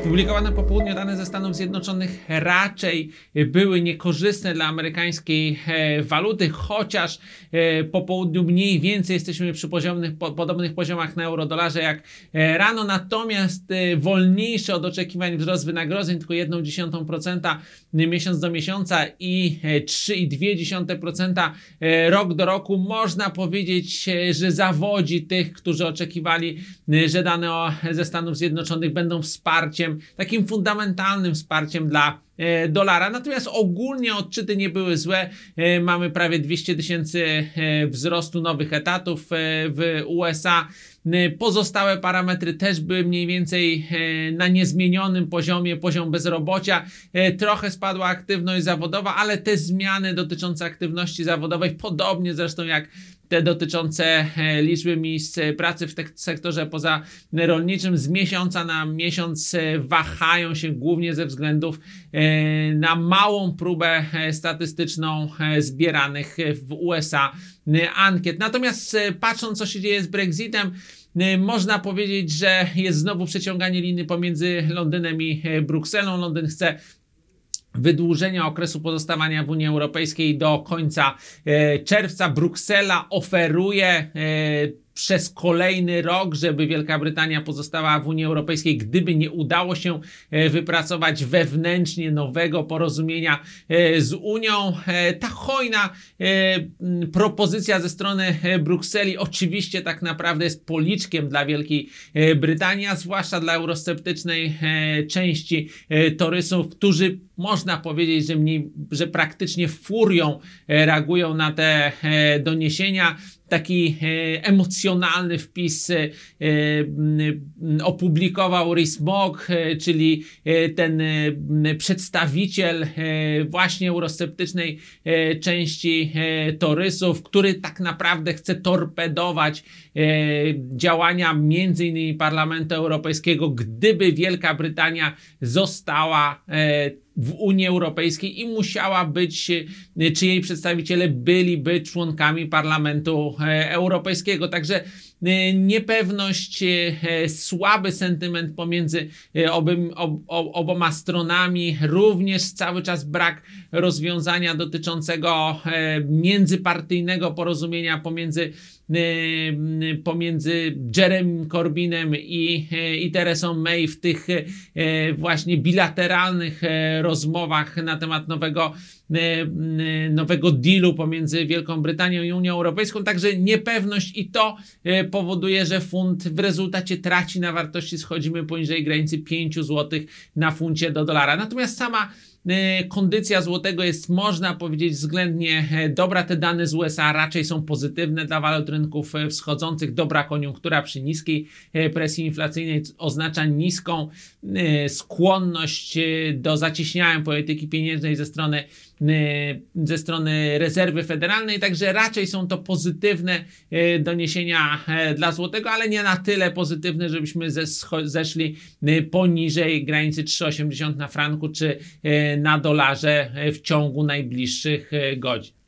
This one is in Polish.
Opublikowane po południu dane ze Stanów Zjednoczonych raczej były niekorzystne dla amerykańskiej e, waluty, chociaż e, po południu mniej więcej jesteśmy przy poziomnych, po, podobnych poziomach na euro-dolarze jak e, rano, natomiast wolniejszy od oczekiwań wzrost wynagrodzeń, tylko 1,1% miesiąc do miesiąca i e, 3,2% e, rok do roku, można powiedzieć, że zawodzi tych, którzy oczekiwali, że dane ze Stanów Zjednoczonych będą wsparciem, takim fundamentalnym wsparciem dla dolara. Natomiast ogólnie odczyty nie były złe. E, Mamy prawie 200 tysięcy e, wzrostu nowych etatów e, w USA. E, Pozostałe parametry też były mniej więcej e, na niezmienionym poziomie, poziom bezrobocia. E, Trochę spadła aktywność zawodowa, ale te zmiany dotyczące aktywności zawodowej, podobnie zresztą jak te dotyczące e, liczby miejsc e, pracy w sektorze pozarolniczym z miesiąca na miesiąc e, wahają się głównie ze względów e, na małą próbę e, statystyczną e, zbieranych w USA e, ankiet. Natomiast patrząc co się dzieje z Brexitem, można powiedzieć, że jest znowu przeciąganie liny pomiędzy Londynem i Brukselą. Londyn chce wydłużenia okresu pozostawania w Unii Europejskiej do końca czerwca. Bruksela oferuje przez kolejny rok, żeby Wielka Brytania pozostała w Unii Europejskiej, gdyby nie udało się e, wypracować wewnętrznie nowego porozumienia e, z Unią. E, Ta hojna propozycja ze strony Brukseli oczywiście tak naprawdę jest policzkiem dla Wielkiej Brytanii, a zwłaszcza dla eurosceptycznej części torysów, którzy można powiedzieć, że, mniej, że praktycznie furią reagują na te doniesienia. Taki e, emocjonalny wpis e, opublikował Rhys Mogg, e, czyli e, ten przedstawiciel właśnie eurosceptycznej części torysów, który tak naprawdę chce torpedować działania między innymi Parlamentu Europejskiego, gdyby Wielka Brytania została w Unii Europejskiej i musiała być, e, czy jej przedstawiciele byliby członkami Parlamentu e, Europejskiego. Także e, niepewność, słaby sentyment pomiędzy obym, ob, ob, oboma stronami, również cały czas brak rozwiązania dotyczącego międzypartyjnego porozumienia pomiędzy pomiędzy Jeremy Corbynem i, i Teresą May w tych e, właśnie bilateralnych rozmowach na temat nowego, nowego dealu pomiędzy Wielką Brytanią i Unią Europejską. Także niepewność i to powoduje, że funt w rezultacie traci na wartości. Schodzimy poniżej granicy 5 zł na funcie do dolara. Natomiast sama kondycja złotego jest, można powiedzieć, względnie e, dobra. Te dane z USA raczej są pozytywne dla walut rynków e, wschodzących. Dobra koniunktura przy niskiej e, presji inflacyjnej oznacza niską skłonność do zacieśniania polityki pieniężnej ze strony ze strony rezerwy federalnej, także raczej są to pozytywne doniesienia dla złotego, ale nie na tyle pozytywne, żebyśmy zeszli poniżej granicy 3,80 na franku czy na dolarze w ciągu najbliższych e, godzin.